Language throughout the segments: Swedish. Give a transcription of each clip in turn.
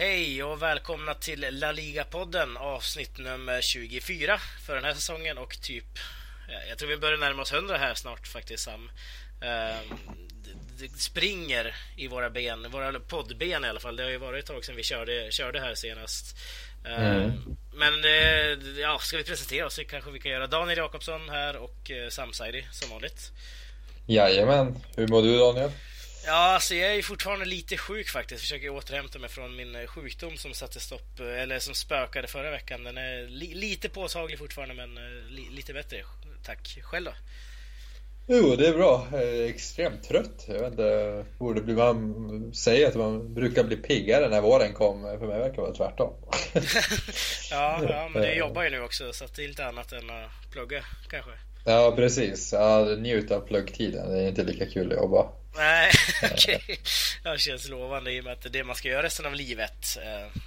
Hej och välkomna till La Liga-podden avsnitt nummer 24 för den här säsongen och typ jag tror vi börjar närma oss 100 här snart faktiskt Sam. Ehm, det springer i våra ben, våra poddben i alla fall. Det har ju varit ett tag sedan vi körde, körde här senast. Ehm, mm. Men eh, ja, ska vi presentera oss så kanske vi kan göra Daniel Jakobsson här och eh, Sam Saidi som vanligt. Jajamän, hur mår du Daniel? Ja, alltså jag är fortfarande lite sjuk faktiskt. Försöker återhämta mig från min eh, sjukdom som satte stopp, eller som spökade förra veckan. Den är li lite påtaglig fortfarande, men li lite bättre. Tack. Själv då? Jo, det är bra. Jag är extremt trött. Jag vet inte, borde bli, man säger att man brukar bli piggare när våren kommer. För mig verkar det vara tvärtom. ja, ja, men du jobbar ju nu också så det är lite annat än att plugga kanske. Ja, precis. Ja, njut av pluggtiden. Det är inte lika kul att jobba. Nej, okej. Okay. Det känns lovande i och med att det är det man ska göra resten av livet.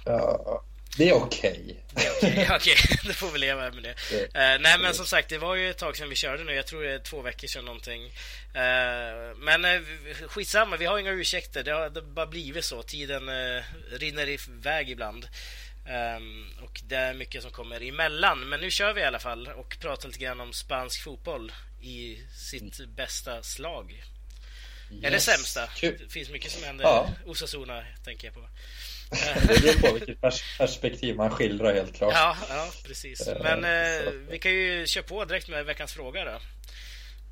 Ja, det är okej. Okay. Okej, okay, okay. då får vi leva med det. det. Uh, nej, men som sagt, det var ju ett tag sedan vi körde nu. Jag tror det är två veckor sedan någonting. Uh, men uh, skitsamma, vi har inga ursäkter. Det har, det bara blivit så. Tiden uh, rinner iväg ibland. Um, och det är mycket som kommer emellan. Men nu kör vi i alla fall och pratar lite grann om spansk fotboll i sitt mm. bästa slag. Yes. Eller sämsta. Kul. Det finns mycket som händer. Ja. Osasuna tänker jag på. det beror på vilket perspektiv man skildrar helt klart. Ja, ja precis. Eh, Men eh, vi kan ju köra på direkt med veckans fråga då.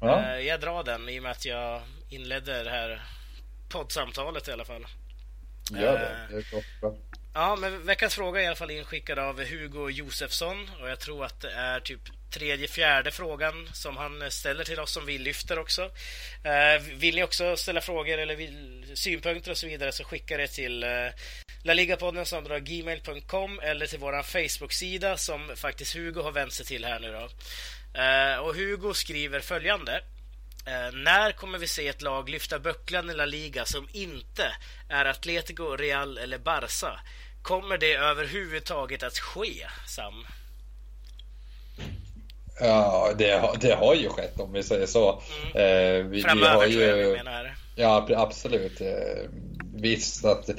Ja. Eh, jag drar den i och med att jag inledde det här poddsamtalet i alla fall. Gör det, det är bra. Ja, men veckans fråga är i alla fall inskickad av Hugo Josefsson och jag tror att det är typ tredje, fjärde frågan som han ställer till oss som vi lyfter också. Eh, vill ni också ställa frågor eller vill, synpunkter och så vidare så skicka det till eh, laligapodden som drar gmail.com eller till vår Facebook-sida som faktiskt Hugo har vänt sig till här nu då. Eh, och Hugo skriver följande. När kommer vi se ett lag lyfta bucklan i La Liga som inte är Atletico, Real eller Barca? Kommer det överhuvudtaget att ske, Sam? Ja, det, det har ju skett om vi säger så. Mm. Eh, vi, Framöver vi har ju, tror jag vi menar. Ja, absolut. Eh, visst att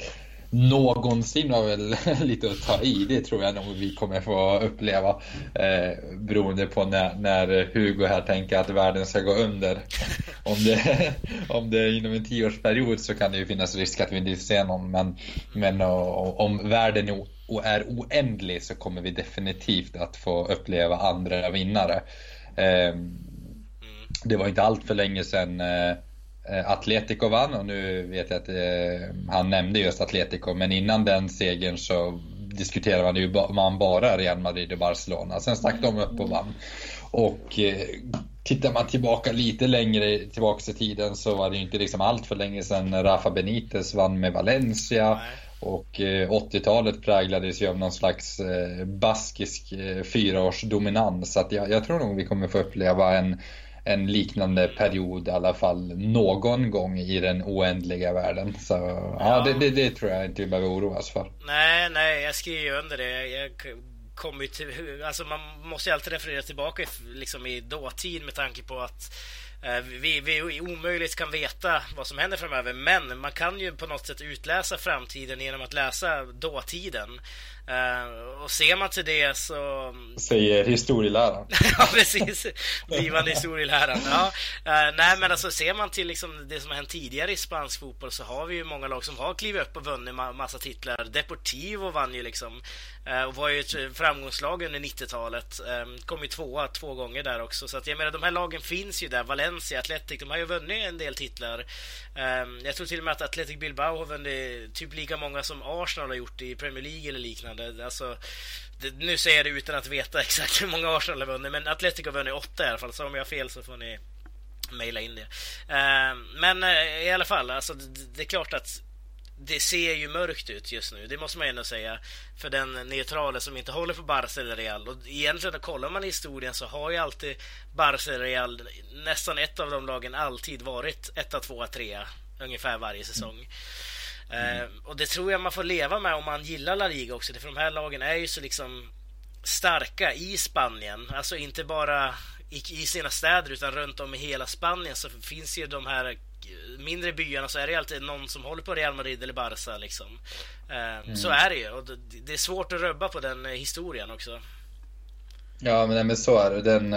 någonsin var väl lite att ta i. Det tror jag nog vi kommer få uppleva. Eh, beroende på när, när Hugo här tänker att världen ska gå under. Om det, om det är inom en tioårsperiod så kan det ju finnas risk att vi inte ser någon. Men, men om världen är oändlig så kommer vi definitivt att få uppleva andra vinnare. Eh, det var inte allt för länge sedan eh, Eh, Atletico vann och nu vet jag att eh, han nämnde just Atletico men innan den segern så diskuterade man ju man bara Real Madrid och Barcelona. Sen stack de upp och vann. Och tittar man tillbaka lite längre tillbaka i tiden så var det ju inte liksom allt för länge sedan Rafa Benitez vann med Valencia. Och 80-talet präglades ju av någon slags baskisk fyraårs dominans. Så att jag, jag tror nog vi kommer få uppleva en en liknande period i alla fall någon gång i den oändliga världen. Så ja, ja det, det, det, tror jag inte vi behöver oroas för. Nej, nej, jag skriver ju under det. Jag kommer till, alltså man måste ju alltid referera tillbaka liksom i dåtid med tanke på att Eh, Eh, vi, vi omöjligt kan veta vad som händer framöver, men man kan ju på något sätt utläsa framtiden genom att läsa dåtiden. Uh, och ser man till det så... Säger historieläraren. ja, precis. Blivande historieläraren. Ja. Uh, nej, men alltså ser man till liksom det som har hänt tidigare i spansk fotboll så har vi ju många lag som har klivit upp och vunnit ma massa titlar. Deportivo vann ju liksom uh, och var ju ett framgångslag under 90-talet. Um, kom ju tvåa två gånger där också. Så att jag menar, de här lagen finns ju där. Valencia, Atletic, de har ju vunnit en del titlar. Um, jag tror till och med att Athletic Bilbao har vunnit typ lika många som Arsenal har gjort i Premier League eller liknande. Alltså, det, nu säger jag det utan att veta exakt hur många Arsenal har vunnit, men Atletico har vunnit åtta i alla fall, så om jag har fel så får ni mejla in det. Ehm, men eh, i alla fall, alltså, det, det, är klart att det ser ju mörkt ut just nu, det måste man ändå säga, för den neutrala som inte håller på Barca eller Real. Och egentligen, kollar man i historien så har ju alltid Barca eller Real, nästan ett av de lagen, alltid varit etta, tvåa, trea ungefär varje säsong. Mm. Mm. och det tror jag man får leva med om man gillar La Liga också, för de här lagen är ju så liksom starka i Spanien. Alltså inte bara i, i sina städer utan runt om i hela Spanien så finns ju de här mindre byarna så är det alltid någon som håller på Real Madrid eller Barca liksom. Mm. Så är det ju och det är svårt att rubba på den historien också. Ja, men, men så är det. Den,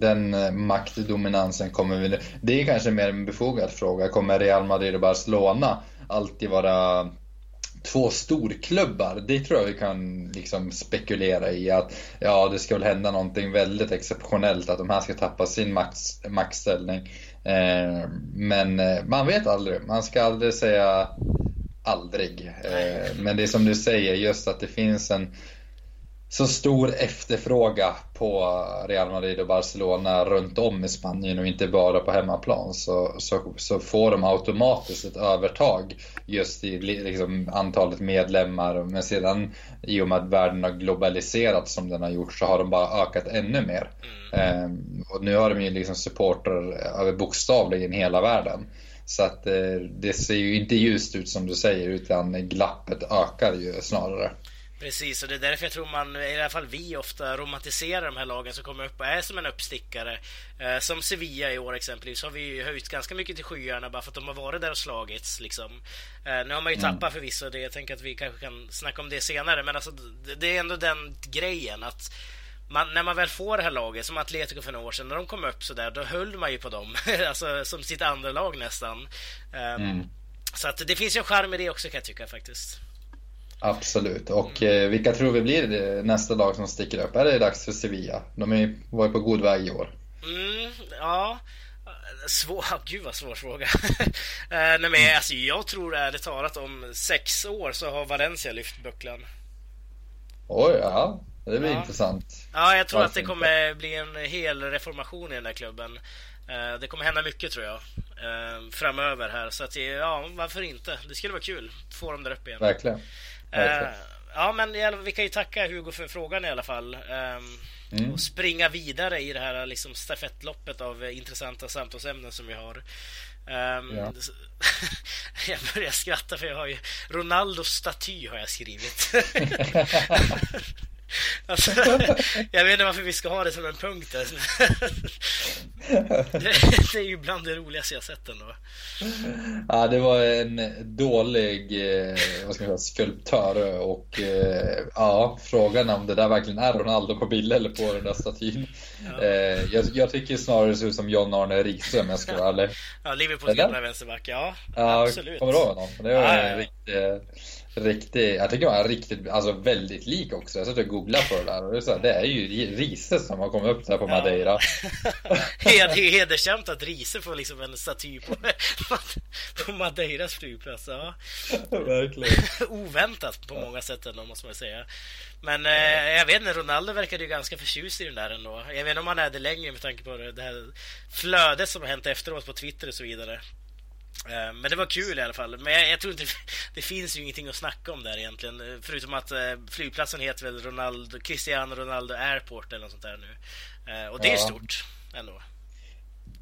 den maktdominansen kommer vi... Det är kanske mer en befogad fråga. Kommer Real Madrid och Barcelona alltid vara två storklubbar, det tror jag vi kan liksom spekulera i. att Ja, det ska väl hända någonting väldigt exceptionellt, att de här ska tappa sin max, maxställning. Eh, men eh, man vet aldrig, man ska aldrig säga aldrig. Eh, men det är som du säger, just att det finns en så stor efterfrågan på Real Madrid och Barcelona runt om i Spanien och inte bara på hemmaplan så, så, så får de automatiskt ett övertag just i liksom, antalet medlemmar. Men sedan i och med att världen har globaliserats som den har gjort så har de bara ökat ännu mer. Mm. Ehm, och nu har de ju liksom supporter över bokstavligen hela världen. Så att eh, det ser ju inte ljust ut som du säger utan glappet ökar ju snarare. Precis, och det är därför jag tror man, i alla fall vi, ofta romantiserar de här lagen som kommer upp och är som en uppstickare. Eh, som Sevilla i år exempelvis har vi höjt ganska mycket till skyarna bara för att de har varit där och slagits. Liksom. Eh, nu har man ju mm. tappat förvisso det, jag tänker att vi kanske kan snacka om det senare, men alltså, det är ändå den grejen att man, när man väl får det här laget, som Atletico för några år sedan, när de kom upp så där, då höll man ju på dem, alltså som sitt andra lag nästan. Eh, mm. Så att det finns ju en charm i det också kan jag tycka faktiskt. Absolut. Och mm. eh, vilka tror vi blir nästa lag som sticker upp? Är det dags för Sevilla? De är, var ju på god väg i år. Mm, ja. Svår, gud vad svår fråga. eh, nej men alltså, jag tror ärligt talat om sex år så har Valencia lyft bucklan. Oj, ja. Det blir ja. intressant. Ja, jag tror Varför att det kommer inte? bli en hel reformation i den där klubben. Eh, det kommer hända mycket tror jag eh, framöver här. Så att, ja, varför inte? Det skulle vara kul. Få dem där uppe igen. Verkligen. Uh, ja, men vi kan ju tacka Hugo för frågan i alla fall. Um, mm. Och springa vidare i det här liksom, stafettloppet av intressanta samtalsämnen som vi har. Um, ja. jag börjar skratta för jag har ju Ronaldos staty har jag skrivit. Alltså, jag vet inte varför vi ska ha det som en punkt. det, det är ju bland det roligaste jag sett ändå. Ja, det var en dålig eh, vad ska man säga, skulptör och eh, ja, frågan om det där verkligen är Ronaldo på bild eller på den där statyn. Ja. Eh, jag, jag, tycker snarare det ser ut som John-Arne Riise om jag ska vara ärlig. Ja, Liverpools gamla vänsterback, ja. ja absolut. Kommer du ihåg honom? Det var ja, ja, ja. Riktig, jag tycker han är riktigt, alltså väldigt lik också. Jag satt och googlade på det där och det är, så, det är ju Riese som har kommit upp där på Madeira. Ja. det är hedersamt att Riese får liksom en staty på, på Madeiras flygplats. Ja. Verkligen. Oväntat på många sätt ändå måste man säga. Men eh, jag vet inte, Ronaldo verkade ju ganska förtjust i den där ändå. Jag vet inte om han är det längre med tanke på det här flödet som har hänt efteråt på Twitter och så vidare. Eh, men det var kul i alla fall. Men jag, jag, tror inte det finns ju ingenting att snacka om där egentligen. Förutom att eh, flygplatsen heter väl Ronaldo, Cristiano Ronaldo Airport eller något sånt där nu. Eh, och det är ja. stort ändå.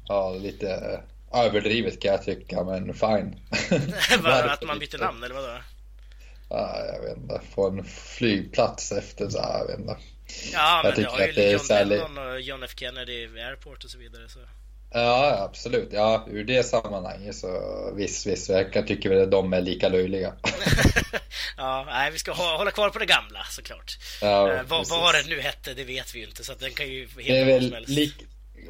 Ja, lite överdrivet kan jag tycka, men fine. att man byter namn eller vadå? Ja, jag vet inte. Få en flygplats efter så här, jag vet inte. Ja, men jag har ju John Lennon och John F Kennedy Airport och så vidare. Så. Ja, absolut. Ja, ur det sammanhanget så visst, visst. Jag tycker väl att de är lika löjliga. ja, nej, vi ska hålla kvar på det gamla såklart. Ja, eh, vad, vad det nu hette, det vet vi ju inte. Så den kan ju heta vad som helst. Lik,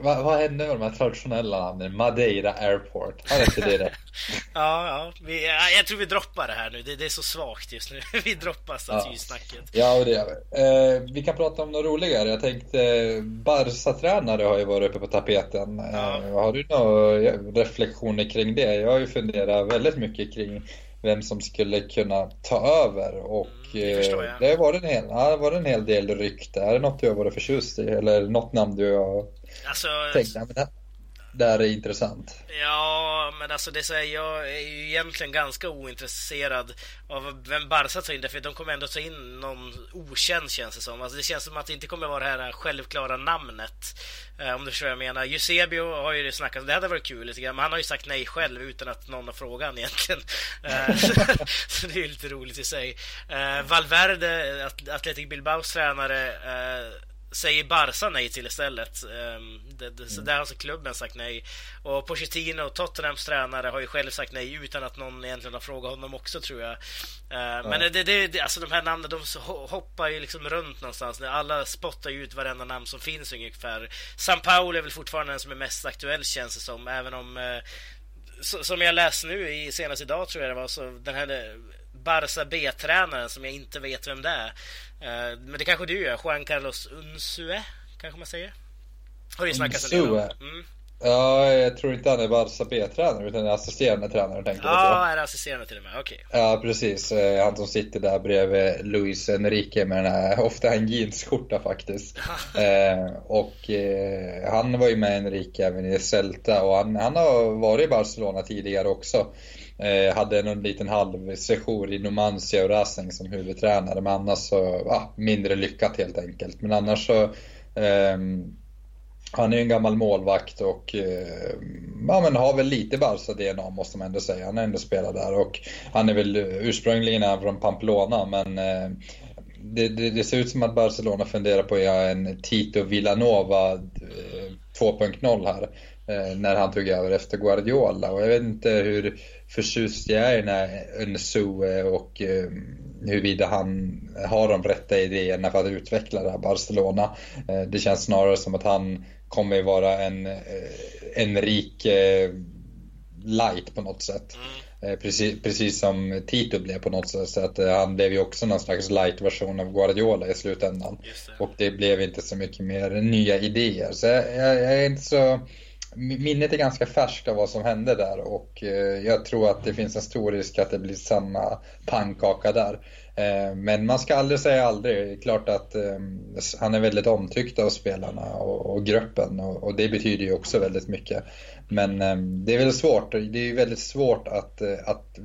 vad, vad hände med de här traditionella namnen? Madeira Airport, har inte det det? ja, ja. Vi, jag tror vi droppar det här nu. Det, det är så svagt just nu. vi droppar statysnacket. Ja, och det gör vi. Eh, vi kan prata om något roligare. Jag tänkte, Barca-tränare har ju varit uppe på tapeten. Ja. Eh, har du några reflektioner kring det? Jag har ju funderat väldigt mycket kring vem som skulle kunna ta över och mm, det, det har varit en hel, ja, var en hel del rykte. Är det något du har varit förtjust i eller något namn du har Alltså, tänkt att det här är intressant? Ja, men alltså det är jag är ju egentligen ganska ointresserad av vem Barca tar in för de kommer ändå ta in någon okänd känns det som. Alltså det känns som att det inte kommer vara det här självklara namnet. Eh, om du förstår vad jag menar. Eusebio har ju snackat, det hade varit kul lite grann, men han har ju sagt nej själv utan att någon har frågat han egentligen. Eh, så det är ju lite roligt i sig. Eh, Valverde, Atletic Bilbaos tränare, säger Barca nej till istället. Um, det, det, så mm. där har alltså klubben sagt nej. Och Pochettino, Tottenhams tränare, har ju själv sagt nej utan att någon egentligen har frågat honom också tror jag. Uh, Men det, det, det, alltså de här namnen, de hoppar ju liksom runt någonstans. Alla spottar ju ut varenda namn som finns ungefär. San Paolo är väl fortfarande den som är mest aktuell känns det som, även om uh, som jag läste nu i, senast idag tror jag det var, så den här Barca B-tränaren som jag inte vet vem det är. Eh, men det kanske du gör? Juan Carlos Unsue, kanske man säger? Har du snackat en del om. Mm. Ja, jag tror inte han är Barca B-tränare utan är assisterande tränare tänker jag. Ja, är assisterande till och med, okej. Okay. Ja, precis. Eh, han som sitter där bredvid Luis Enrique med den här, ofta en jeansskjorta faktiskt. eh, och eh, han var ju med Enrique även i Celta och han, han har varit i Barcelona tidigare också. Eh, hade en liten halv session i Numancia och Racing som huvudtränare men annars så, ja, mindre lyckat helt enkelt. Men annars så eh, han är ju en gammal målvakt och eh, ja, men har väl lite Barca-DNA måste man ändå säga. Han har ändå spelat där och han är väl ursprungligen från Pamplona men eh, det, det, det, ser ut som att Barcelona funderar på att göra en Tito Villanova eh, 2.0 här. Eh, när han tog över efter Guardiola. Och jag vet inte hur förtjust jag är i den här Nsue och eh, huruvida han har de rätta idéerna för att utveckla det här Barcelona. Eh, det känns snarare som att han kommer vara en, en rik light på något sätt. Mm. Precis, precis som Tito blev på något sätt. Så att han blev ju också någon slags light-version av Guardiola i slutändan. Det. Och det blev inte så mycket mer nya idéer. Så jag, jag är inte så minnet är ganska färskt av vad som hände där och eh, jag tror att det finns en stor risk att det blir samma pannkaka där. Eh, men man ska aldrig säga aldrig. Det är klart att ehm, han är väldigt omtyckt av spelarna och gruppen och det betyder ju också väldigt mycket. Men ehm, det är väldigt svårt. Det är väldigt svårt att, eh, att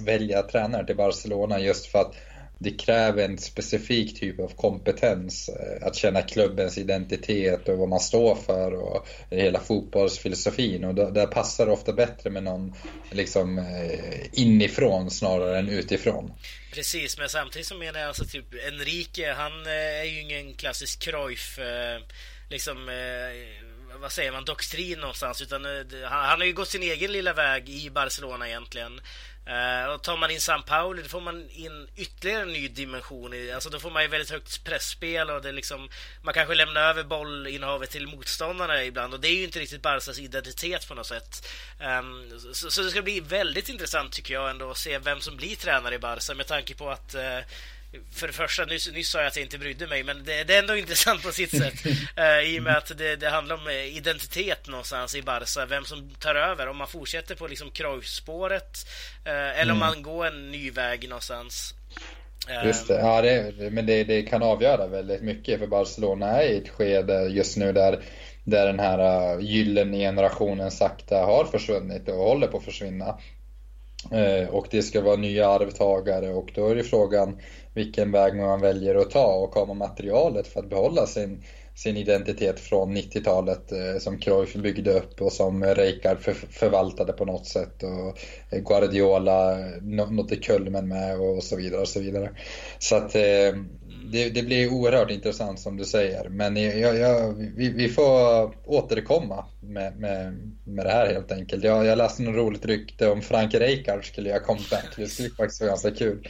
välja tränare till Barcelona just för att det kräver en specifik typ av kompetens. Eh, att känna klubbens identitet och vad man står för och hela fotbollsfilosofin. Och där passar det ofta bättre med någon liksom eh, inifrån snarare än utifrån. Precis, men samtidigt så menar jag alltså typ Enrique, han eh, är ju ingen klassisk Cruyff liksom vad säger man, doktrin någonstans. Utan han har ju gått sin egen lilla väg i Barcelona egentligen. Eh, och tar man in San Pauli då får man in ytterligare en ny dimension. I, alltså då får man ju väldigt högt pressspel och det liksom, man kanske lämnar över bollinnehavet till motståndarna ibland och det är ju inte riktigt Barcas identitet på något sätt. Ehm, så, det ska bli väldigt intressant tycker jag ändå att se vem som blir tränare i Barca med tanke på att eh, för det första, nyss, nyss sa jag att jag inte brydde mig, men det, det är ändå intressant på sitt sätt. uh, I och med att det, det, handlar om eh, identitet någonstans i Barca, vem som tar över. Om man fortsätter på liksom Cruyff-spåret uh, eller mm. om man går en ny väg någonstans. Just det, ja, det, men det, det kan avgöra väldigt mycket för Barcelona är i ett skede just nu där, där den här gyllene generationen sakta har försvunnit och håller på att försvinna. Och det ska vara nya arvtagare och då är det frågan vilken väg man väljer att ta och har man materialet för att behålla sin, sin identitet från 90-talet eh, som Cruyff byggde upp och som Rijkaard för, förvaltade på något sätt och eh, Guardiola nådde kulmen med och så vidare och så vidare. Så att eh, det, det, blir oerhört intressant som du säger men jag, jag, vi, vi, får återkomma med, med, med det här helt enkelt. Jag, jag läste något roligt rykte om Frank Rijkaard skulle göra comeback. Det skulle faktiskt vara ganska kul.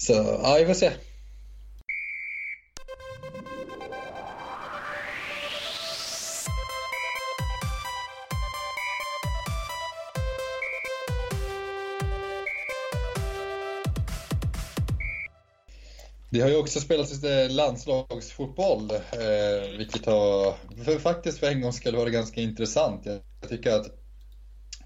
Så ja, vi får se. Det har ju också spelats lite landslagsfotboll, eh, vilket har för faktiskt för en gång skulle vara ganska intressant. Jag tycker att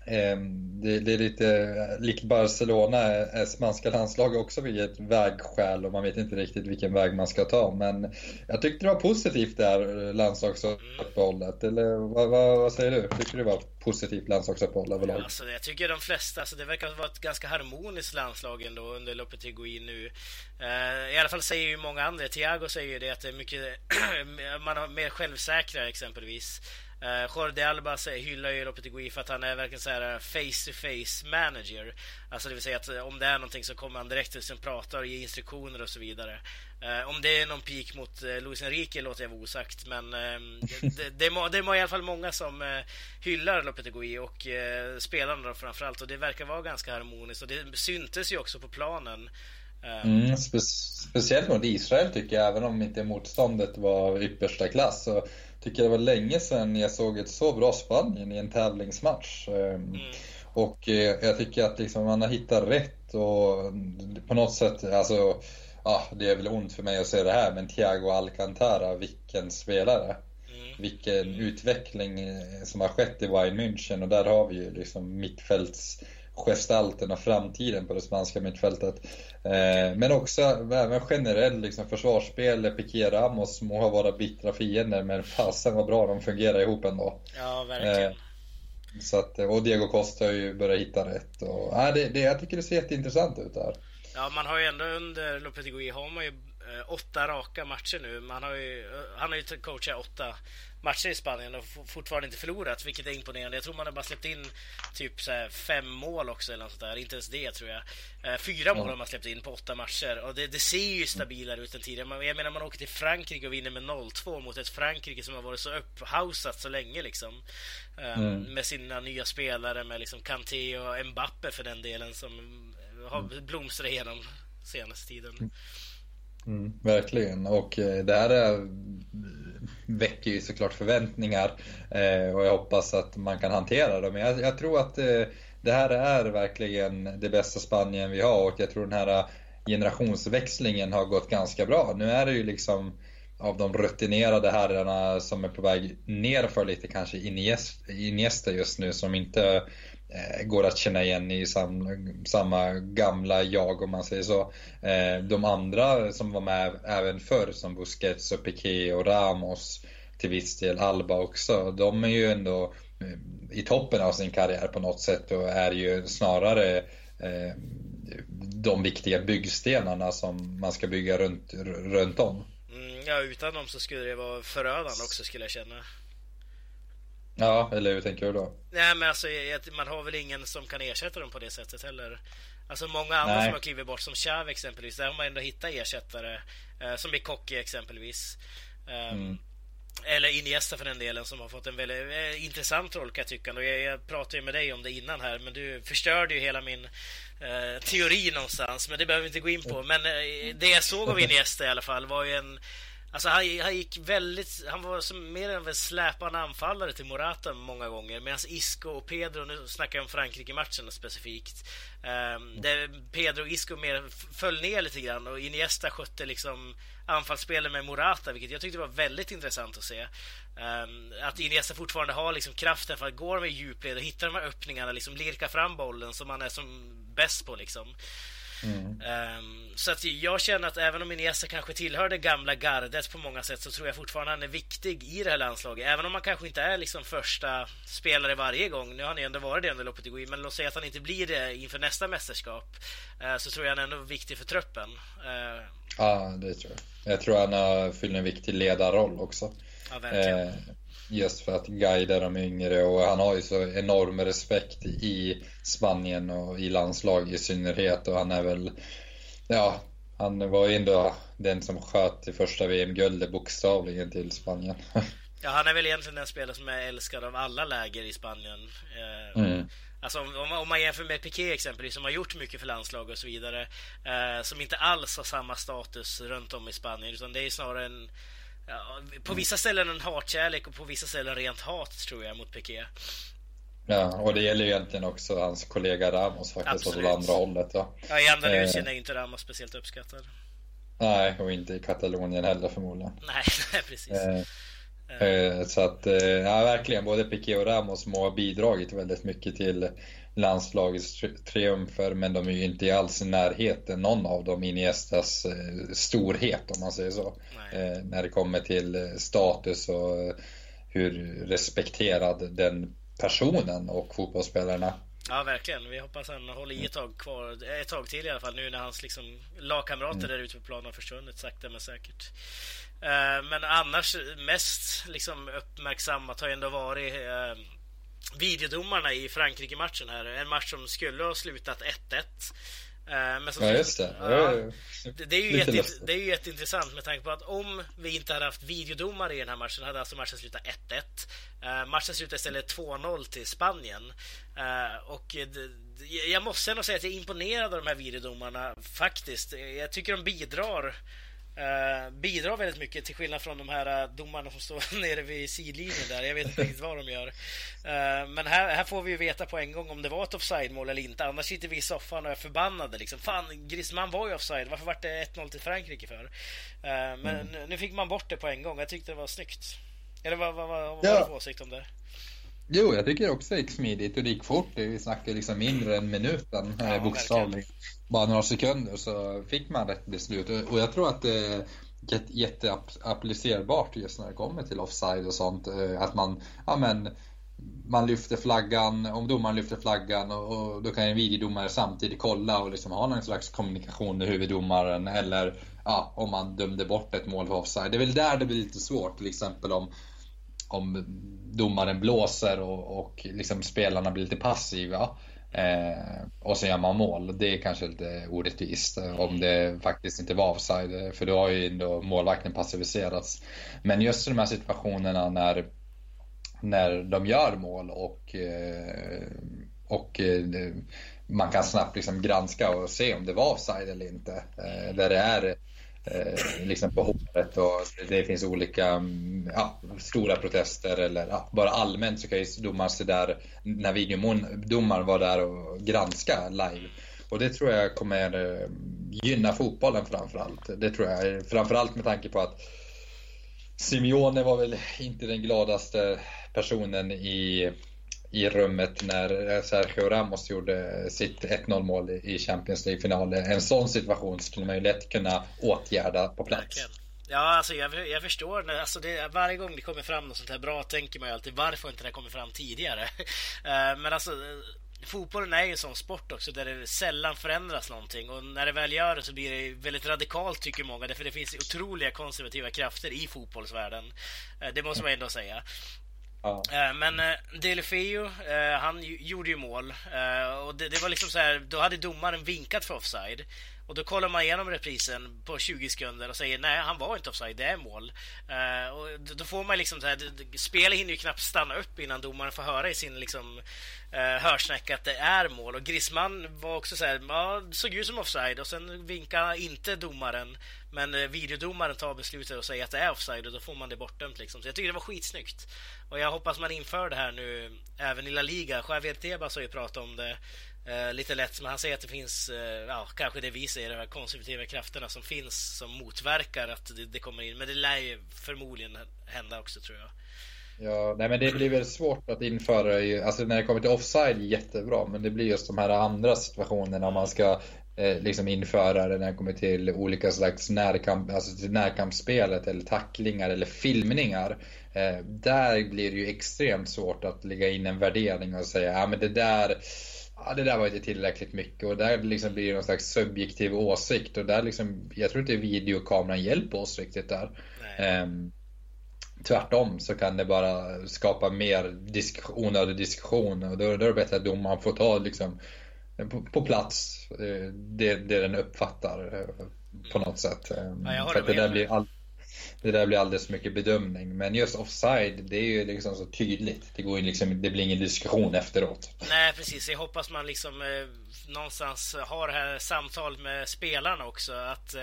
Ehm, det, det, är lite likt Barcelona, eh, är spanska landslaget också vid ett vägskäl och man vet inte riktigt vilken väg man ska ta. Men jag tyckte det var positivt det här eh, landslagsuppehållet. Eller vad, vad, vad, säger du? Tycker du det var positivt landslagsuppehåll överlag? Alltså, jag tycker de flesta, alltså, det verkar vara ett ganska harmoniskt landslag ändå under Lopetegui nu. Uh, I alla fall säger ju många andra, Thiago säger ju det att det är mycket, man är mer självsäkra exempelvis. Eh, uh, Jordi Alba hyllar ju Lopetegui för att han är verkligen så här eh, face-to-face manager. Alltså det vill säga att eh, om det är någonting så kommer han direkt till sin pratar och ger instruktioner och så vidare. Uh, om det är någon pik mot uh, Luis Enrique låter jag vara osagt, men uh, det, det, är, det må i alla fall många som uh, hyllar Lopetegui och uh, spelarna då framförallt och det verkar vara ganska harmoniskt och det syntes ju också på planen. Ehm, mm, spe speciellt mot Israel tycker jag, även om inte motståndet var yppersta klass. Så tycker det var länge sedan jag såg ett så bra Spanien i en tävlingsmatch. Ehm, mm. Och jag tycker att liksom man har hittat rätt och på något sätt, alltså ah, det är väl ont för mig att säga det här, men Thiago Alcantara, vilken spelare. Mm. Vilken utveckling eh, som har skett i Bayern München och där har vi ju liksom mittfältsgestalten och framtiden på det spanska mittfältet. Eh, men också även generellt liksom försvarsspel, Piqué Ramos må ha varit bittra fiender men fasen vad bra de fungerar ihop ändå. Ja, verkligen. Eh, så att, och Diego Costa har ju börjat hitta rätt. Och, äh, det, det, jag tycker det ser jätteintressant ut där. Ja, man har ju ändå under Lopetegui har man ju eh, åtta raka matcher nu. Man har ju, eh, han har ju coachat åtta matcher i Spanien och fortfarande inte förlorat, vilket är imponerande. Jag tror man har bara släppt in typ så fem mål också eller något där. Inte ens det tror jag. Eh, fyra mål har man släppt in på åtta matcher och det, det ser ju stabilare ut än tidigare. Jag menar man åker till Frankrike och vinner med 0-2 mot ett Frankrike som har varit så upphausat så länge liksom. Mm. Med sina nya spelare med liksom Kanté och Mbappe för den delen som har blomstrat igenom senaste tiden. Mm, verkligen, och eh, det här är, väcker ju såklart förväntningar eh, och jag hoppas att man kan hantera dem. Men jag, jag tror att eh, det här är verkligen det bästa Spanien vi har och jag tror den här generationsväxlingen har gått ganska bra. Nu är det ju liksom av de rutinerade herrarna som är på väg nerför lite kanske Iniesta just nu som inte Eh, går att känna igen i sam, samma gamla jag om man säger så. Eh, de andra som var med även förr som Busquets och Piqué och Ramos till viss del Alba också. De är ju ändå eh, i toppen av sin karriär på något sätt och är ju snarare eh, de viktiga byggstenarna som man ska bygga runt, runt om. Mm, ja, utan dem så skulle det vara förödande också skulle jag känna. Ja, eller hur tänker du då? Nej, men alltså man har väl ingen som kan ersätta dem på det sättet heller. Alltså många andra Nej. som har klivit bort, som Xavi exempelvis, där har man ändå hittat ersättare. Eh, som Koki exempelvis. Um, mm. Eller Iniesta för den delen som har fått en väldigt eh, intressant roll kan jag tycka. Och jag, jag pratade ju med dig om det innan här men du förstörde ju hela min eh, teori någonstans. Men det behöver vi inte gå in på. Men eh, det jag såg av Iniesta i alla fall var ju en Alltså han, han gick väldigt... Han var som mer än en släpande anfallare till Morata många gånger. Medan Isco och Pedro, nu snackar jag om Frankrike-matchen specifikt. Um, där Pedro och Isco mer föll ner lite grann och Iniesta skötte liksom anfallsspelet med Morata, vilket jag tyckte var väldigt intressant att se. Um, att Iniesta fortfarande har liksom kraften för att gå med djupled och hitta de här öppningarna, liksom lirka fram bollen som han är som bäst på liksom. Mm. Um, så att jag känner att även om Iniesta kanske tillhör det gamla gardet på många sätt så tror jag fortfarande han är viktig i det här landslaget. Även om han kanske inte är liksom första spelare varje gång. Nu har han ju ändå varit det under loppet i men låt säga att han inte blir det inför nästa mästerskap. Uh, så tror jag han är ändå viktig för truppen. Uh, ja, det tror jag. Jag tror han har fyllt en viktig ledarroll också. Ja, verkligen. Just för att guida de yngre och han har ju så enorm respekt i Spanien och i landslag i synnerhet och han är väl, ja, han var ju ändå den som sköt i första VM-guldet bokstavligen till Spanien. Ja, han är väl egentligen den spelare som är älskad av alla läger i Spanien. Eh, mm. Alltså om, om, man jämför med Piqué exempelvis, som har gjort mycket för landslag och så vidare, eh, som inte alls har samma status runt om i Spanien, utan det är snarare en Ja, på vissa ställen en hatkärlek och på vissa ställen rent hat tror jag mot Piqué. Ja, och det gäller ju egentligen också hans kollega Ramos faktiskt, åt andra hållet. Ja, ja i Andalusien eh, är inte Ramos speciellt uppskattad. Nej, och inte i Katalonien heller förmodligen. Nej, precis. Eh, eh, så att, eh, ja verkligen, både Piqué och Ramos må ha bidragit väldigt mycket till landslagets triumfer men de är ju inte alls i närheten, någon av dem, Iniestas eh, storhet om man säger så. Eh, när det kommer till eh, status och hur respekterad den personen och fotbollsspelarna Ja, verkligen. Vi hoppas han håller i ett tag kvar, ett tag till i alla fall nu när hans liksom, lagkamrater mm. där ute på planen har försvunnit sakta men säkert. Uh, men annars mest liksom uppmärksammat har ändå varit uh, videodomarna i Frankrike-matchen här. En match som skulle ha slutat 1-1. Eh, men som, ja, just det. Ja, det, det, är ju jätte, det är ju jätteintressant med tanke på att om vi inte hade haft videodomare i den här matchen hade alltså matchen slutat 1-1. Uh, matchen slutade istället 2-0 till Spanien. Uh, och jag måste ändå säga att jag är imponerad av de här videodomarna faktiskt. Jag tycker de bidrar Uh, bidrar väldigt mycket till skillnad från de här uh, domarna som står nere vid sidlinjen där. Jag vet inte riktigt vad de gör. Uh, men här, här får vi ju veta på en gång om det var ett offside-mål eller inte. Annars sitter vi i soffan och är förbannade. Liksom. Fan, Griezmann var ju offside. Varför var det 1-0 till Frankrike för? men mm. nu fick man bort det på en gång. Jag tyckte det var snyggt. Eller vad, vad, vad, vad ja. du för åsikt om det? Jo, jag tycker också det gick smidigt och det gick fort. Vi snackar liksom mindre än minuten, ja, bokstavligen. Bara några sekunder så fick man rätt beslut. Och jag tror att det är jätteapplicerbart just när det kommer till offside och sånt. Eh, att man, ja men, man lyfter flaggan, om domaren lyfter flaggan och, och då kan en videodomare samtidigt kolla och liksom ha någon slags kommunikation med huvuddomaren eller ja, om man dömde bort ett mål för offside. Det är väl där det blir lite svårt, till exempel om om domaren blåser och, och liksom spelarna blir lite passiva. Eh, och så gör man mål. Det är kanske lite orättvist eh, om det faktiskt inte var offside. Eh, för då har ju ändå målvakten passiviserats. Men just de här situationerna när, när de gör mål och, eh, och man kan snabbt liksom granska och se om det var offside eller inte. Eh, där det är eh, liksom på håret och det finns olika mm, ja, stora protester eller ja, bara allmänt så kan ju domaren se där när videodomaren var där och granska live. Och det tror jag kommer eh, gynna fotbollen framförallt. Det tror jag framförallt med tanke på att Simeone var väl inte den gladaste personen i i rummet när eh, Sergio Ramos gjorde sitt 1-0 mål i Champions League-finalen. En sån situation skulle man ju lätt kunna åtgärda på plats. Ja, alltså jag, jag förstår. Alltså det, varje gång det kommer fram något sånt här bra tänker man ju alltid varför inte det kommit fram tidigare. Eh, men alltså fotbollen är ju en sån sport också där det sällan förändras någonting och när det väl gör det så blir det väldigt radikalt tycker många därför det finns otroliga konservativa krafter i fotbollsvärlden. Eh, det måste man ändå säga. Ja. Eh, men eh, Delefeo, eh, han gjorde ju mål och det, det var liksom så här, då hade domaren vinkat för offside. Och då kollar man igenom reprisen på 20 sekunder och säger nej, han var inte offside, det är mål. Uh, och då får man liksom så här, spelet hinner ju knappt stanna upp innan domaren får höra i sin liksom uh, att det är mål. Och Griezmann var också så här, ja, såg ut som offside och sen vinkade inte domaren. Men eh, videodomaren tar beslutet och säger att det är offside och då får man det bortdömt liksom. Så jag tycker det var skitsnyggt. Och jag hoppas man inför det här nu även i La Liga. Javier Tebas har ju pratat om det Eh, lite lätt, men han säger att det finns, eh, ja, kanske det vi säger, de här konservativa krafterna som finns som motverkar att det, det, kommer in. Men det lär ju förmodligen hända också tror jag. Ja, nej men det blir väl svårt att införa, alltså när det kommer till offside jättebra, men det blir just de här andra situationerna om man ska eh, liksom införa det när det kommer till olika slags närkamp, alltså till närkampsspelet eller tacklingar eller filmningar. Eh, där blir det ju extremt svårt att lägga in en värdering och säga, ja men det där ja, det där var inte tillräckligt mycket och där liksom blir det någon slags subjektiv åsikt och där liksom, jag tror inte videokameran hjälper oss riktigt där. Um, tvärtom så kan det bara skapa mer disk onödig diskussion och då, då är det bättre att domaren får ta liksom på, på plats eh, det, det den uppfattar eh, på något sätt. Ja, för det där blir all, det där blir alldeles för mycket bedömning. Men just offside, det är ju liksom så tydligt. Det, går ju liksom, det blir ingen diskussion efteråt. Nej, precis. Jag hoppas man liksom eh, någonstans har det här samtalet med spelarna också. Att eh,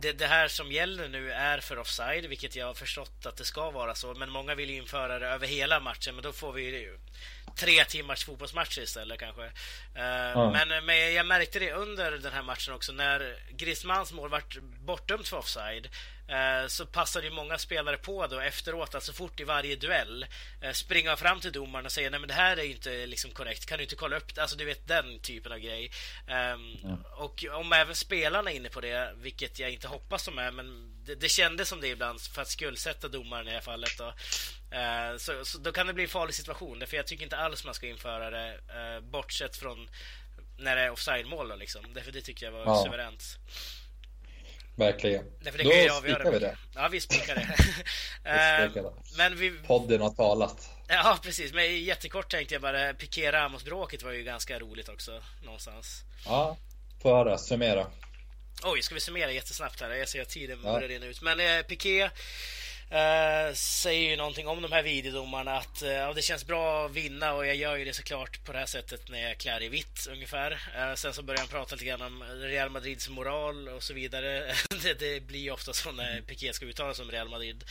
det, det, här som gäller nu är för offside, vilket jag har förstått att det ska vara så. Men många vill ju införa det över hela matchen, men då får vi ju tre timmars fotbollsmatcher istället kanske. Uh, ja. men, men jag märkte det under den här matchen också när Griezmanns mål vart bortdömt för offside. Eh, så passade ju många spelare på då efteråt, alltså fort i varje duell, eh, springa fram till domaren och säga nej men det här är ju inte liksom korrekt, kan du inte kolla upp det? Alltså du vet den typen av grej. Um, mm. Och om även spelarna är inne på det, vilket jag inte hoppas de är, men det, det kändes som det ibland för att skuldsätta domaren i det här fallet. Då. Uh, så, så, då kan det bli en farlig situation, för jag tycker inte alls man ska införa det, bortsett från när det är offside-mål. Liksom. Därför det tycker jag var ja. suveränt. Verkligen. Därför det Då spikar vi det. Ja, vi spikar det. uh, men vi... Podden har talat. Ja, precis. Men jättekort tänkte jag bara, Piqué Ramos-bråket var ju ganska roligt också, någonstans. Ja, få höra. Summera. Oj, ska vi summera jättesnabbt här? Jag ser att tiden börjar ja. rinna ut. Men eh, Piqué Uh, säger ju någonting om de här videodomarna att ja, det känns bra att vinna och jag gör ju det såklart på det här sättet när jag klär i vitt ungefär. Uh, sen så börjar han prata lite grann om Real Madrids moral och så vidare. det, det, blir ju ofta så när Piqué ska uttala sig om Real Madrid.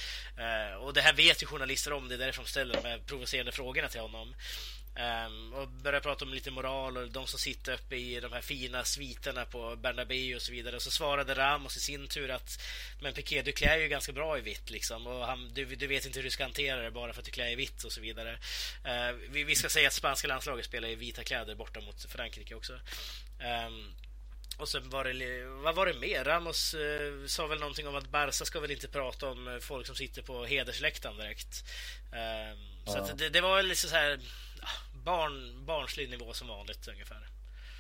och det här vet ju journalister om, det är därför de ställer de här provocerande frågorna till honom. Um, och börjar prata om lite moral och de som sitter uppe i de här fina sviterna på Bernabéu och så vidare. Och så svarade Ramos i sin tur att Men Piqué, du klär ju ganska bra i vitt liksom. Och han, du, du vet inte hur du ska hantera det bara för att du klär i vitt och så vidare. Uh, vi, vi, ska säga att spanska landslaget spelar i vita kläder borta mot Frankrike också. Um, och sen var det, vad var det mer? Ramos eh, sa väl någonting om att Barca ska väl inte prata om folk som sitter på hedersläktaren direkt. Eh, ja. Så det, det, var lite så här barn, barnslig nivå som vanligt ungefär.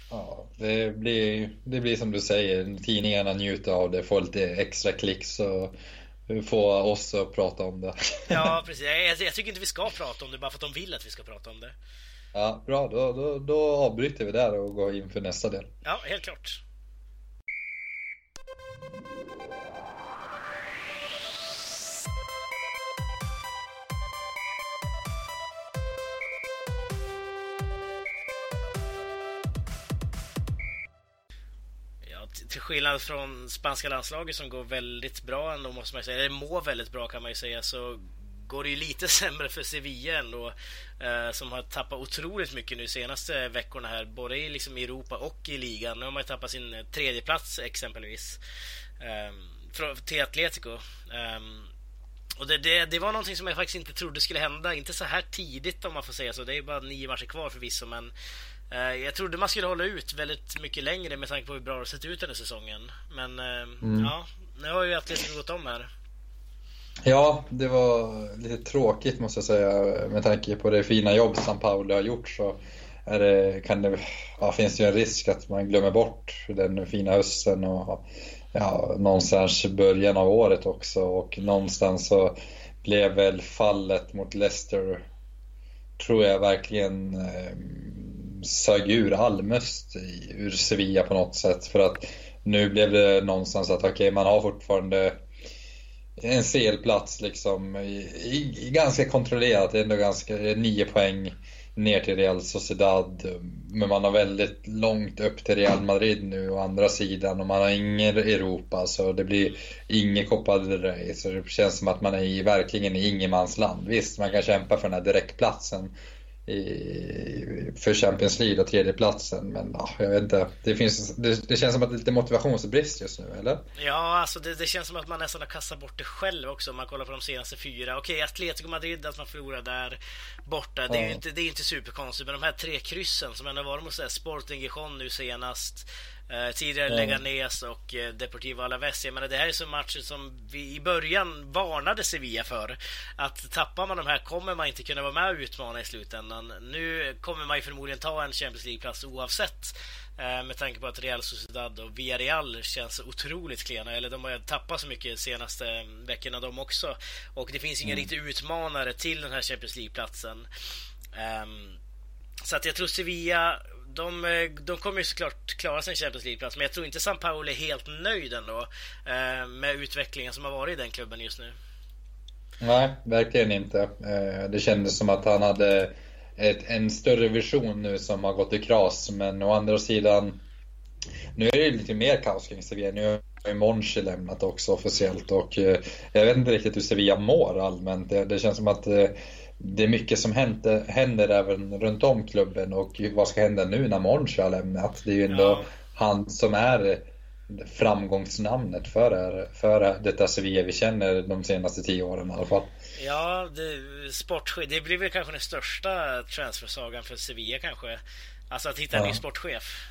Ja, det blir, det blir som du säger, tidningarna njuter av det, får lite extra klicks och får oss att prata om det. Ja, precis. Jag, jag, tycker inte vi ska prata om det bara för att de vill att vi ska prata om det. Ja, bra. Då, då, då avbryter vi där och går in för nästa del. Ja, helt klart. Till skillnad från spanska landslaget som går väldigt bra ändå måste man säga, eller mår väldigt bra kan man ju säga, så går det ju lite sämre för Sevilla ändå, eh, som har tappat otroligt mycket nu senaste veckorna här, både i liksom Europa och i ligan. Nu har man ju tappat sin eh, tredje plats exempelvis eh, till Atletico. Eh, och det, det, det, var någonting som jag faktiskt inte trodde skulle hända, inte så här tidigt om man får säga så. Det är bara nio matcher kvar förvisso, men jag trodde man skulle hålla ut väldigt mycket längre med tanke på hur bra det sett ut den här säsongen. Men eh, mm. ja, nu har ju Atletico gått om här. Ja, det var lite tråkigt måste jag säga med tanke på det fina jobb som Paolo har gjort så är det, kan det, ja, finns det ju en risk att man glömmer bort den fina hösten och ja, någonstans början av året också och någonstans så blev väl fallet mot Leicester tror jag verkligen eh, sög ur Almöst ur Sevilla på något sätt. För att nu blev det någonstans att okej, okay, man har fortfarande en CL-plats liksom i, i, ganska kontrollerat. Det är ändå ganska, nio poäng ner till Real Sociedad. Men man har väldigt långt upp till Real Madrid nu å andra sidan och man har ingen Europa så det blir inget Copa del Rey. Så det känns som att man är i, verkligen i ingenmansland. Visst, man kan kämpa för den här direktplatsen i, för Champions League och tredjeplatsen. Men ja, jag vet inte. Det, finns, det, det, känns som att det är lite motivationsbrist just nu, eller? Ja, alltså det, det, känns som att man nästan har kastat bort det själv också om man kollar på de senaste fyra. Okej, Atletico Madrid, att man förlorar där borta. Det är ju inte, det är inte superkonstigt, men de här tre kryssen som ändå varit mot Sporting Gijon nu senast. Eh, tidigare mm. Leganes och eh, Deportivo Alaves. Jag menar, det här är så matcher som vi i början varnade Sevilla för. Att tappar man de här kommer man inte kunna vara med och utmana i slutändan. Nu kommer man ju förmodligen ta en Champions League-plats oavsett. Eh, med tanke på att Real Sociedad och Villarreal känns otroligt klena. Eller de har tappat så mycket de senaste veckorna de också. Och det finns ingen mm. riktig utmanare till den här Champions League-platsen. Um, så att jag tror Sevilla de, eh, de kommer ju såklart klara sin Champions League-plats, men jag tror inte San Paolo är helt nöjd ändå eh, med utvecklingen som har varit i den klubben just nu. Nej, verkligen inte. Eh, det kändes som att han hade ett, en större vision nu som har gått i kras, men å andra sidan nu är det lite mer kaos kring Sevilla. Nu har ju Monchi lämnat också officiellt och jag vet inte riktigt hur Sevilla mår allmänt. Det, det känns som att det är mycket som händer, händer även runt om klubben och vad ska hända nu när Monchi har lämnat? Det är ju ändå ja. han som är framgångsnamnet för, det, för detta Sevilla vi känner de senaste tio åren i alla fall. Ja, det, sportchef, det blir väl kanske den största transfersagan för Sevilla kanske. Alltså att hitta en ja. ny sportchef.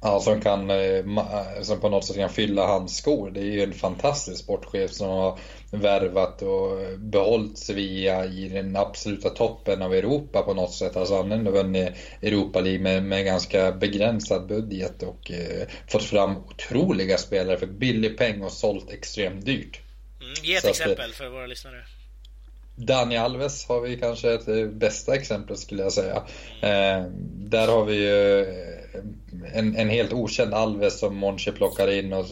Ja, som, kan, eh, som på något sätt kan fylla hans skor. Det är ju en fantastisk sportchef som har värvat och behållit Sevilla i den absoluta toppen av Europa på något sätt. Alltså han har ändå vunnit Europa League med, med ganska begränsad budget och eh, fått fram otroliga spelare för billig peng och sålt extremt dyrt. Mm, ge ett Så exempel att, för våra lyssnare. Dani Alves har vi kanske ett eh, bästa exempel skulle jag säga. Eh, där har vi ju eh, en, en, helt okänd Alves som Monchi plockar in och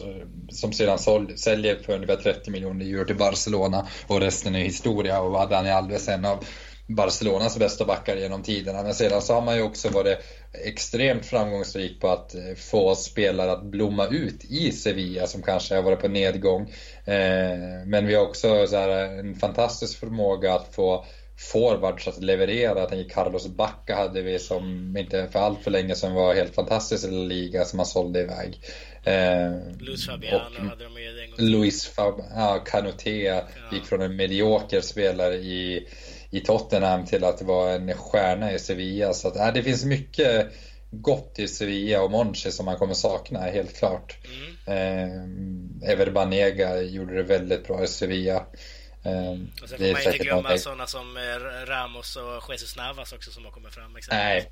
som sedan sål, säljer för ungefär 30 miljoner euro till Barcelona och resten är historia och vad Dani Alves en av Barcelonas bästa backar genom tiderna. Men sedan så har man ju också varit extremt framgångsrik på att eh, få spelare att blomma ut i Sevilla som kanske har varit på nedgång. Eh, men vi har också så här en fantastisk förmåga att få forwards att leverera. Jag tänker Carlos Bacca hade vi som inte för allt för länge sedan var helt fantastisk i Liga som han sålde iväg. Eh, Luis Fabiano hade de ju Luis Fab ja, ja. gick från en medioker spelare i i Tottenham till att vara en stjärna i Sevilla. Så att, äh, det finns mycket gott i Sevilla och Monchi som man kommer sakna, helt klart. Mm. Eh, Ever Banega gjorde det väldigt bra i Sevilla. Um, och sen får man inte glömma någonting. sådana som eh, Ramos och Jesus Navas också som har kommit fram. Nej,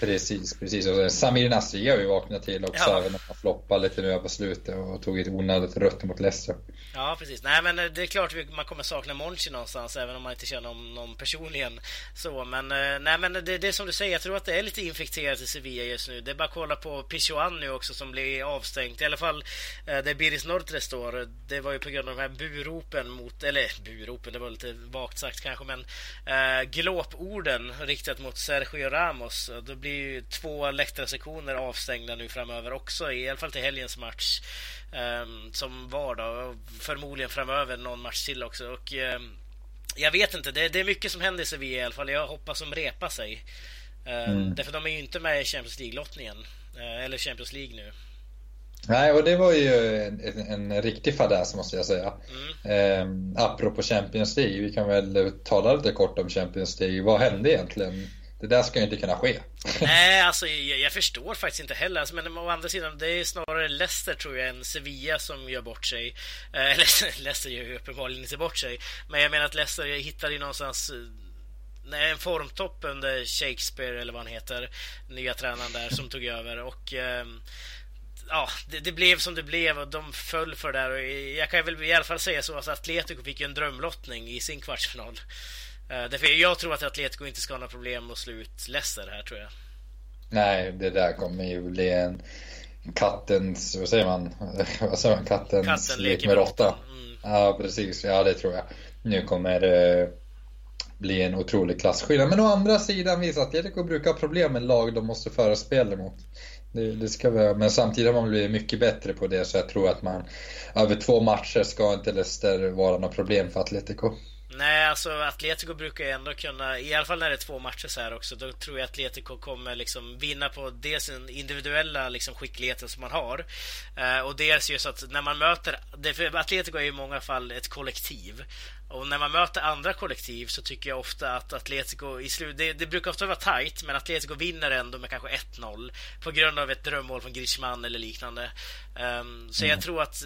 precis. precis. Och Samir Nasri har vi vaknat till också, ja. även om han floppade lite nu på slutet och tog ett onödigt rött mot Leicester. Ja, precis. Nej, men eh, det är klart att man kommer sakna Monchi någonstans, även om man inte känner om någon personligen. Så, men eh, nej, men det, det är som du säger, jag tror att det är lite infekterat i Sevilla just nu. Det är bara att kolla på Pichuan nu också som blir avstängt. I alla fall där Biris Nordre står. Det var ju på grund av de här buropen mot, eller buropen, det var lite vagt sagt kanske, men äh, glåporden riktat mot Sergio Ramos. Då blir ju två läktarsektioner avstängda nu framöver också, i alla fall till helgens match äh, som var då. Förmodligen framöver någon match till också. Och äh, jag vet inte, det, det, är mycket som händer i Sevilla i alla fall. Jag hoppas de repar sig. Mm. Därför de är ju inte med i Champions League-lottningen. Eller Champions League nu. Nej, och det var ju en, en, riktig fadäs måste jag säga. Mm. Eh, apropå Champions League, vi kan väl tala lite kort om Champions League. Vad hände egentligen? Det där ska ju inte kunna ske. Nej, alltså jag, jag förstår faktiskt inte heller. Alltså, men å andra sidan, det är snarare Leicester tror jag än Sevilla som gör bort sig. Eh, eller Leicester gör ju uppenbarligen inte bort sig. Men jag menar att Leicester hittade ju någonstans eh, en formtopp under Shakespeare eller vad han heter, nya tränaren där som tog över och eh, ja, det, det, blev som det blev och de föll för det där. Och jag kan väl i alla fall säga så att Atletico fick ju en drömlottning i sin kvartsfinal. Uh, därför jag tror att Atletico inte ska ha några problem att slå ut Leicester här, tror jag. Nej, det där kommer ju bli en kattens, vad säger man? vad säger man? Kattens Katten lek med råtta. Mm. Ja, precis. Ja, det tror jag. Nu kommer det bli en otrolig klasskillnad. Men å andra sidan, visst, Atletico brukar ha problem med lag de måste föra spel emot. Det, det, ska vi, men samtidigt har man blivit mycket bättre på det så jag tror att man över två matcher ska inte Leicester vara något problem för Atletico. Nej, alltså Atletico brukar ju ändå kunna, i alla fall när det är två matcher så här också, då tror jag Atletico kommer liksom vinna på dels den individuella liksom skickligheten som man har eh, och dels just att när man möter, för Atletico är ju i många fall ett kollektiv och när man möter andra kollektiv så tycker jag ofta att Atletico i slut... Det, det brukar ofta vara tight, men Atletico vinner ändå med kanske 1-0 på grund av ett drömmål från Griezmann eller liknande. Um, så mm. jag tror att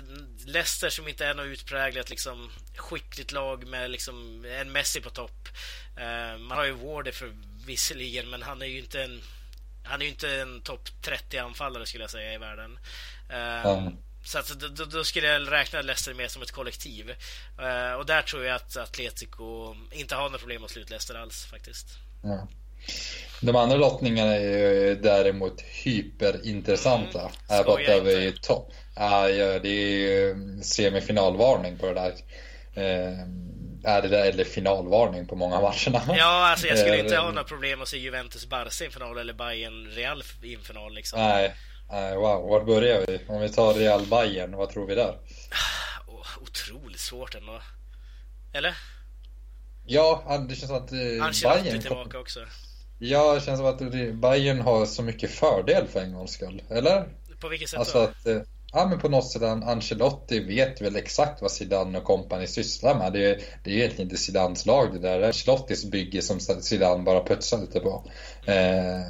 Leicester som inte är något utpräglat liksom, skickligt lag med liksom, en Messi på topp. Uh, man har ju Warder för visserligen, men han är ju inte en han är ju inte en topp 30 anfallare skulle jag säga i världen. Uh, mm. Så att, då, då, skulle jag räkna Leicester mer som ett kollektiv. Uh, och där tror jag att Atletico inte har några problem att sluta Leicester alls faktiskt. Ja. De andra lottningarna är ju däremot hyperintressanta. Mm, här borta vi topp. Ja, det är semifinalvarning på det där. Eh, är det där, eller finalvarning på många matcherna. Ja, alltså jag skulle inte ha några problem att se Juventus Barca i en final eller Bayern Real i en final liksom. Nej, wow, var börjar vi? Om vi tar Real Bayern, vad tror vi där? Otroligt svårt ändå. Eller? Ja, det känns som att eh, Bayern... tillbaka också. Ja, det känns som att Bayern har så mycket fördel för en gångs skull, eller? På vilket sätt alltså då? Att, eh, ja, men på något sätt Ancelotti vet väl exakt vad Zidane och kompani sysslar med. Det är, det är egentligen inte Zidanes lag det där. Det är Ancelottis bygge som Zidane bara putsar lite på. Eh,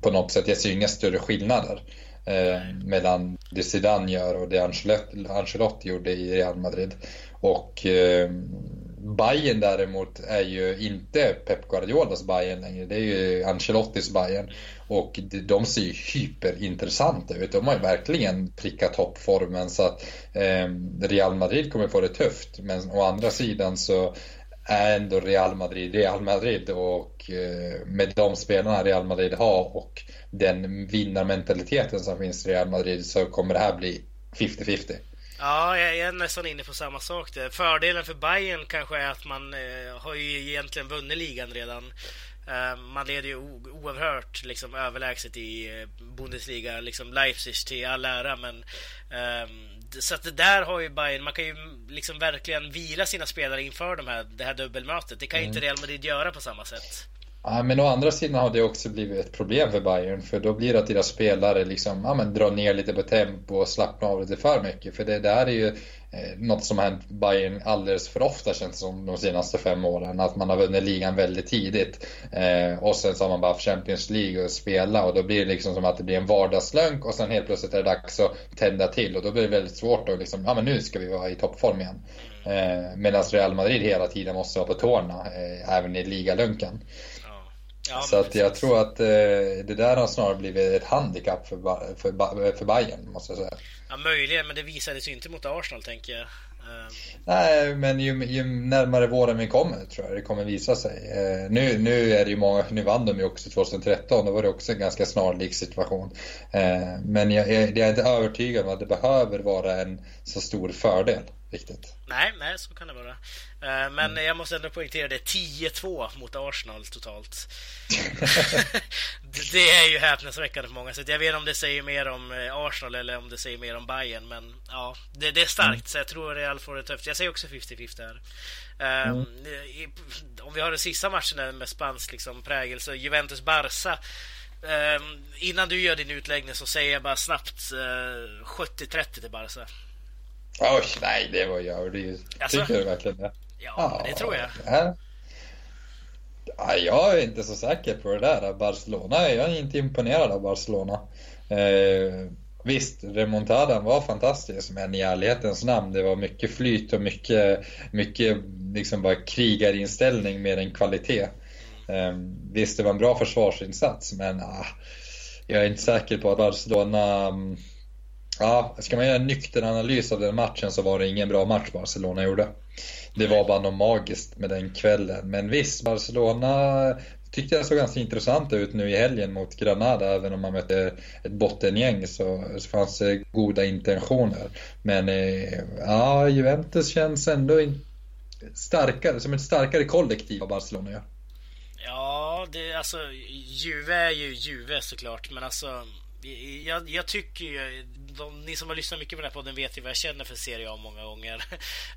på något sätt. Jag ser inga större skillnader eh, mellan det Zidane gör och det Ancelotti, Ancelotti gjorde i Real Madrid. Och eh, Bayern däremot är ju inte Pep Guardiolas Bayern längre. Det är ju Ancelottis Bayern. Och de ser ju hyperintressanta ut. De har ju verkligen prickat toppformen så att eh, Real Madrid kommer få det tufft. Men å andra sidan så är ändå Real Madrid Real Madrid och eh, med de spelarna Real Madrid har och den vinnarmentaliteten som finns i Real Madrid så kommer det här bli 50-50. Ja, jag är nästan inne på samma sak där. Fördelen för Bayern kanske är att man eh, har ju egentligen vunnit ligan redan. Eh, man leder ju oerhört liksom, överlägset i eh, Bundesliga. Liksom Leipzig till all ära, men eh, så att det där har ju Bayern, man kan ju liksom verkligen vila sina spelare inför de här, det här dubbelmötet. Det kan ju mm. inte Real Madrid göra på samma sätt. Ja, men å andra sidan har det också blivit ett problem för Bayern för då blir det att deras spelare liksom, ja, men drar ner lite på tempo och slappnar av lite för mycket. För det där är ju eh, något som har hänt Bayern alldeles för ofta känns som de senaste fem åren. Att man har vunnit ligan väldigt tidigt eh, och sen så har man bara Champions League att spela och då blir det liksom som att det blir en vardagslönk och sen helt plötsligt är det dags att tända till och då blir det väldigt svårt att liksom, ja men nu ska vi vara i toppform igen. Eh, Medan Real Madrid hela tiden måste vara på tårna, eh, även i ligalunken. Ja, så att jag tror att eh, det där har snarare blivit ett handikapp för, för, för Bayern måste jag säga. Ja, möjligen, men det visade sig inte mot Arsenal tänker jag. Uh... Nej, men ju, ju, närmare våren vi kommer tror jag det kommer visa sig. Uh, nu, nu är det ju många, nu vann de ju också 2013, då var det också en ganska snarlik situation. Uh, men jag, jag, jag är inte övertygad om att det behöver vara en så stor fördel riktigt. Nej, nej, så kan det vara. Eh, men mm. jag måste ändå poängtera det. 10-2 mot Arsenal totalt. det är ju häpnadsväckande för många. Så jag vet inte om det säger mer om eh, Arsenal eller om det säger mer om Bayern. Men ja, det, det är starkt. Mm. Så jag tror Real får det tufft. Jag säger också 50-50 här. Mm. Um, om vi har den sista matchen med spansk liksom, prägel så Juventus-Barca. Um, innan du gör din utläggning så säger jag bara snabbt uh, 70-30 till Barca. Oj, nej, det var jag överdrivet. Alltså, Tycker du verkligen det? Ja, ja det tror jag. Ja. jag är inte så säker på det där. Barcelona, jag är inte imponerad av Barcelona. Eh, visst, remontadan var fantastisk, men i ärlighetens namn, det var mycket flyt och mycket, mycket liksom bara krigarinställning mer än kvalitet. Eh, visst, det var en bra försvarsinsats, men ah, jag är inte säker på att Barcelona mm, Ja, ska man göra en nykter analys av den matchen så var det ingen bra match Barcelona gjorde. Det var bara något magiskt med den kvällen. Men visst, Barcelona tyckte jag såg ganska intressant ut nu i helgen mot Granada. Även om man mötte ett bottengäng så, så fanns det goda intentioner. Men eh, ja, Juventus känns ändå starkare, som ett starkare kollektiv av Barcelona gör. Ja, det, alltså Juve är ju Juve såklart. Men alltså jag, jag tycker ju de, ni som har lyssnat mycket på den här podden vet ju vad jag känner för Serie A många gånger.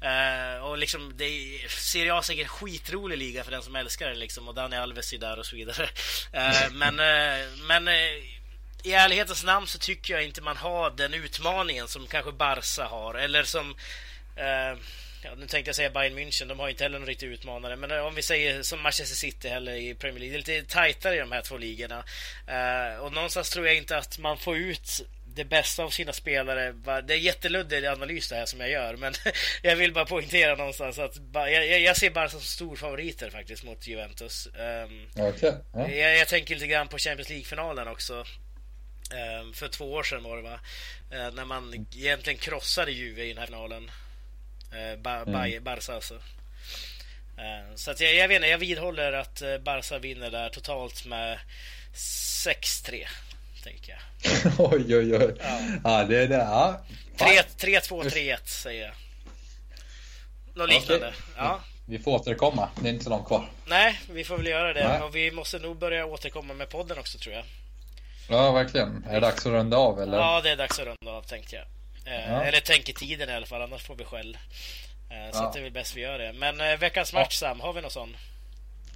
uh, och liksom, det är, Serie A är säkert en skitrolig liga för den som älskar det liksom. Och Dani Alves är där och så vidare. Uh, men uh, men i ärlighetens namn så tycker jag inte man har den utmaningen som kanske Barca har. Eller som Ja, nu tänkte jag säga Bayern München, de har inte heller någon riktig utmanare. Men om vi säger som Manchester City heller i Premier League, det är lite tajtare i de här två ligorna. Uh, och någonstans tror jag inte att man får ut det bästa av sina spelare. Det är jätteluddig analys det här som jag gör, men jag vill bara poängtera någonstans att jag, jag ser bara som stor favoriter faktiskt mot Juventus. Um, okay. ja. jag, jag, tänker lite grann på Champions League-finalen också. Um, för två år sedan var det va? Uh, när man egentligen krossade Juve i den här finalen. Uh, ba, mm. Barca alltså. Uh, så att jag, jag vet inte, jag vidhåller att Barca vinner där totalt med 6-3 tänker jag. oj, oj, oj. Ja, ja det är det. Ja. 3-2-3-1 säger jag. Något liknande. Okay. Ja. Vi får återkomma. Det är inte så långt kvar. Nej, vi får väl göra det. Nej. Och vi måste nog börja återkomma med podden också tror jag. Ja, verkligen. Är det dags att runda av eller? Ja, det är dags att runda av tänkte jag. Eh, ja. Eller tänker tiden i alla fall, annars får vi skäll. Eh, så ja. det är väl bäst vi gör det. Men eh, veckans match Sam, har vi någon sån?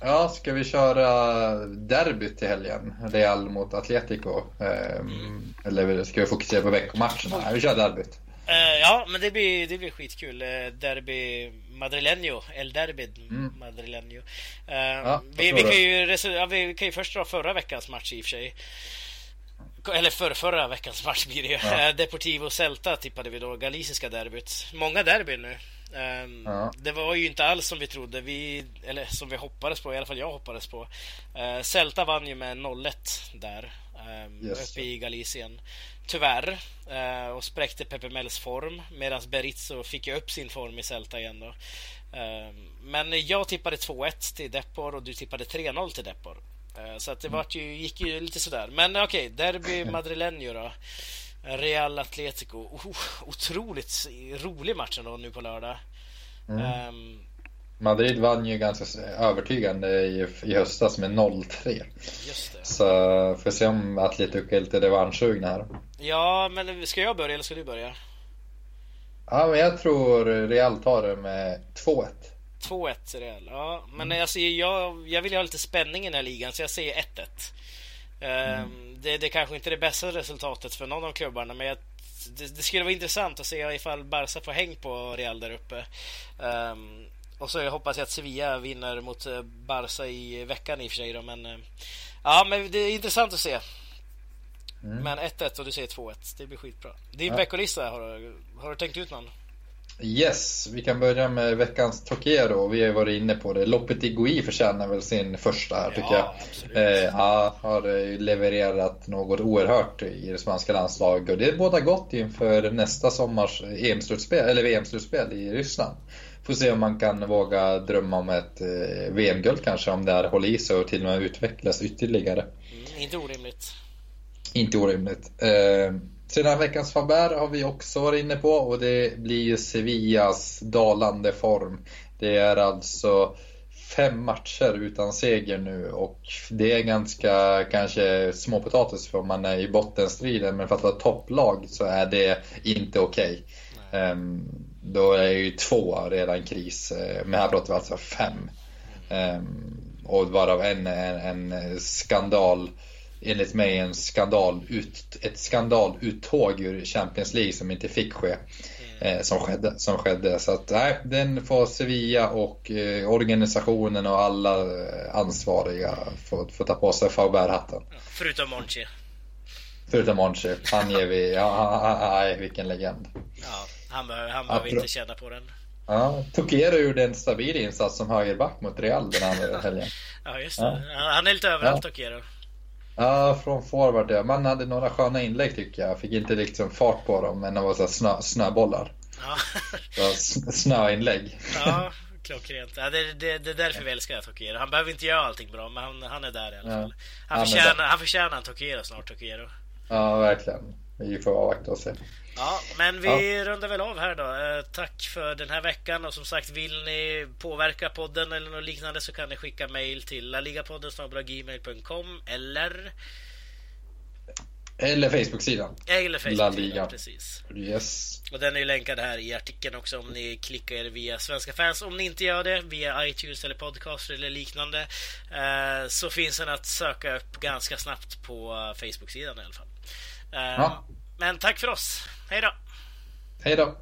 Ja, ska vi köra derbyt till helgen? Real mot Atletico? Mm. Eller ska vi fokusera på veckomatcherna? Vi kör derbyt. Uh, ja, men det blir, det blir skitkul. Uh, derby Madrileño, El Derby mm. Madrileño. Uh, ja, vi, vi, kan ju, ja, vi kan ju först dra förra veckans match i och för sig. Eller för förra veckans match blir det ju. Ja. Deportivo Celta tippade vi då, galiciska derbyt. Många derbyn nu. Um, ja. Det var ju inte alls som vi trodde, vi, eller som vi hoppades på, i alla fall jag hoppades på. Uh, Celta vann ju med 0-1 där, um, yes. uppe i Galicien. Tyvärr, uh, och spräckte Pepe Mels form, medan Berizzo fick ju upp sin form i Celta igen då. Uh, men jag tippade 2-1 till Depor och du tippade 3-0 till Depor. Uh, så att det mm. vart ju, gick ju lite sådär. Men okej, okay, Derby Madrileño då. Real Atletico. Oh, otroligt rolig match ändå nu på lördag. Mm. Um, Madrid vann ju ganska övertygande i, i höstas med 0-3. Så får se om Atletico är lite revanschsugna här. Ja, men ska jag börja eller ska du börja? Ja, men jag tror Real tar det med 2-1. 2-1 Real, ja. Men mm. alltså, jag, jag vill ju ha lite spänning i den här ligan så jag säger 1-1. Mm. Det, det kanske inte är det bästa resultatet för någon av klubbarna men jag, det, det, skulle vara intressant att se ifall Barca får häng på Real där uppe. Um, och så hoppas jag att Sevilla vinner mot eh, Barca i veckan i och för sig då, men uh, ja, men det är intressant att se. Mm. Men 1-1 och du säger 2-1. Det blir skitbra. Din ja. veckolista, har du, har du tänkt ut någon? Yes, vi kan börja med veckans Tokero. Vi har varit inne på det. Loppet i Gui förtjänar väl sin första här tycker ja, jag. Eh, ja, har levererat något oerhört i det svenska landslaget och det båda gott inför nästa sommars EM-slutspel, eller VM-slutspel i Ryssland. Får se om man kan våga drömma om ett eh, VM-guld kanske om det här håller i sig och till och med utvecklas ytterligare. Mm, inte orimligt. Inte orimligt. Eh, sedan veckans Faber har vi också varit inne på och det blir ju Sevillas dalande form. Det är alltså fem matcher utan seger nu och det är ganska kanske småpotatis för om man är i bottenstriden men för att vara topplag så är det inte okej. Okay. Um, ehm, då är ju två redan kris, eh, men här pratar vi alltså fem. Um, och varav en är en, en skandal enligt mig en skandal ut, ett skandaluttåg ur Champions League som inte fick ske. Mm. Eh, som, skedde, som skedde. Så att nej, den får Sevilla och eh, organisationen och alla eh, ansvariga få, få ta på sig Faubert-hatten. Förutom Monchi. Förutom Monchi. Han ger vi, ja, vilken legend. Ja, han behöver, han behöver inte känna på den. Ja, Tokero gjorde en stabil insats som högerback mot Real den andra helgen. ja, just det. Ja. Han är lite överallt, ja. Tokero. Ja, från forward ja. Man hade några sköna inlägg tycker jag. Fick inte liksom fart på dem, men det var så snö, snöbollar. Ja. snöinlägg. Ja, klockrent. Ja, det, det, det är därför vi älskar Tokero. Han behöver inte göra allting bra, men han, han är där i alla fall. Han, förtjänar, han förtjänar en Tokero snart, Tokero. Ja, verkligen. Vi får avvakta och se. Ja, men vi ja. rundar väl av här då. Eh, tack för den här veckan och som sagt vill ni påverka podden eller något liknande så kan ni skicka mail till laligapodden.gmail.com eller eller Facebook-sidan. Eller Facebook-sidan, precis. Yes. Och den är ju länkad här i artikeln också om ni klickar via Svenska fans. Om ni inte gör det via iTunes eller podcast eller liknande eh, så finns den att söka upp ganska snabbt på Facebook-sidan i alla fall. Eh, ja. Men tack för oss. Hej då! Hej då!